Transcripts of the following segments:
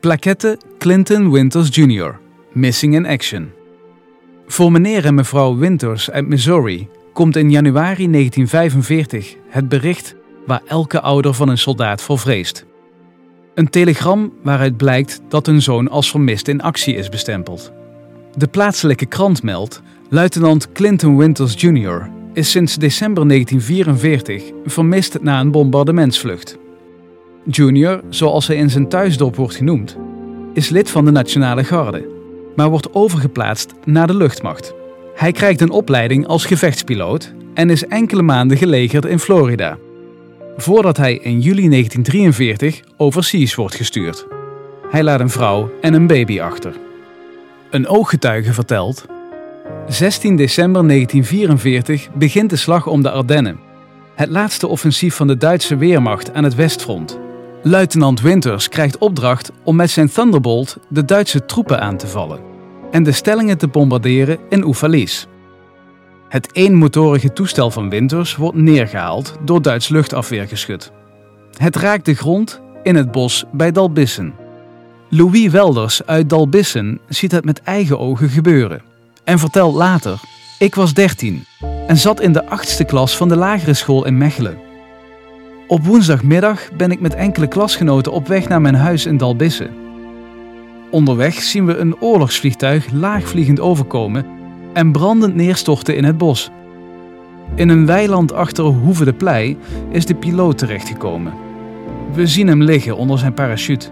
Plaquette Clinton Winters Jr. Missing in Action. Voor meneer en mevrouw Winters uit Missouri komt in januari 1945 het bericht waar elke ouder van een soldaat voor vreest. Een telegram waaruit blijkt dat hun zoon als vermist in actie is bestempeld. De plaatselijke krant meldt: luitenant Clinton Winters Jr. is sinds december 1944 vermist na een bombardementsvlucht. Junior, zoals hij in zijn thuisdorp wordt genoemd, is lid van de Nationale Garde, maar wordt overgeplaatst naar de luchtmacht. Hij krijgt een opleiding als gevechtspiloot en is enkele maanden gelegerd in Florida, voordat hij in juli 1943 overseas wordt gestuurd. Hij laat een vrouw en een baby achter. Een ooggetuige vertelt: 16 december 1944 begint de slag om de Ardennen, het laatste offensief van de Duitse Weermacht aan het Westfront. Luitenant Winters krijgt opdracht om met zijn Thunderbolt de Duitse troepen aan te vallen en de stellingen te bombarderen in Oefalis. Het eenmotorige toestel van Winters wordt neergehaald door Duits luchtafweergeschut. Het raakt de grond in het bos bij Dalbissen. Louis Welders uit Dalbissen ziet het met eigen ogen gebeuren en vertelt later: Ik was 13 en zat in de achtste klas van de lagere school in Mechelen. Op woensdagmiddag ben ik met enkele klasgenoten op weg naar mijn huis in Dalbissen. Onderweg zien we een oorlogsvliegtuig laagvliegend overkomen en brandend neerstorten in het bos. In een weiland achter Hoeve de Plei is de piloot terechtgekomen. We zien hem liggen onder zijn parachute.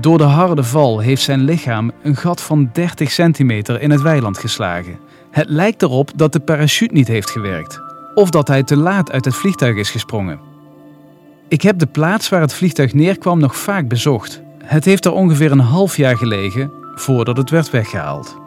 Door de harde val heeft zijn lichaam een gat van 30 centimeter in het weiland geslagen. Het lijkt erop dat de parachute niet heeft gewerkt, of dat hij te laat uit het vliegtuig is gesprongen. Ik heb de plaats waar het vliegtuig neerkwam nog vaak bezocht. Het heeft er ongeveer een half jaar gelegen voordat het werd weggehaald.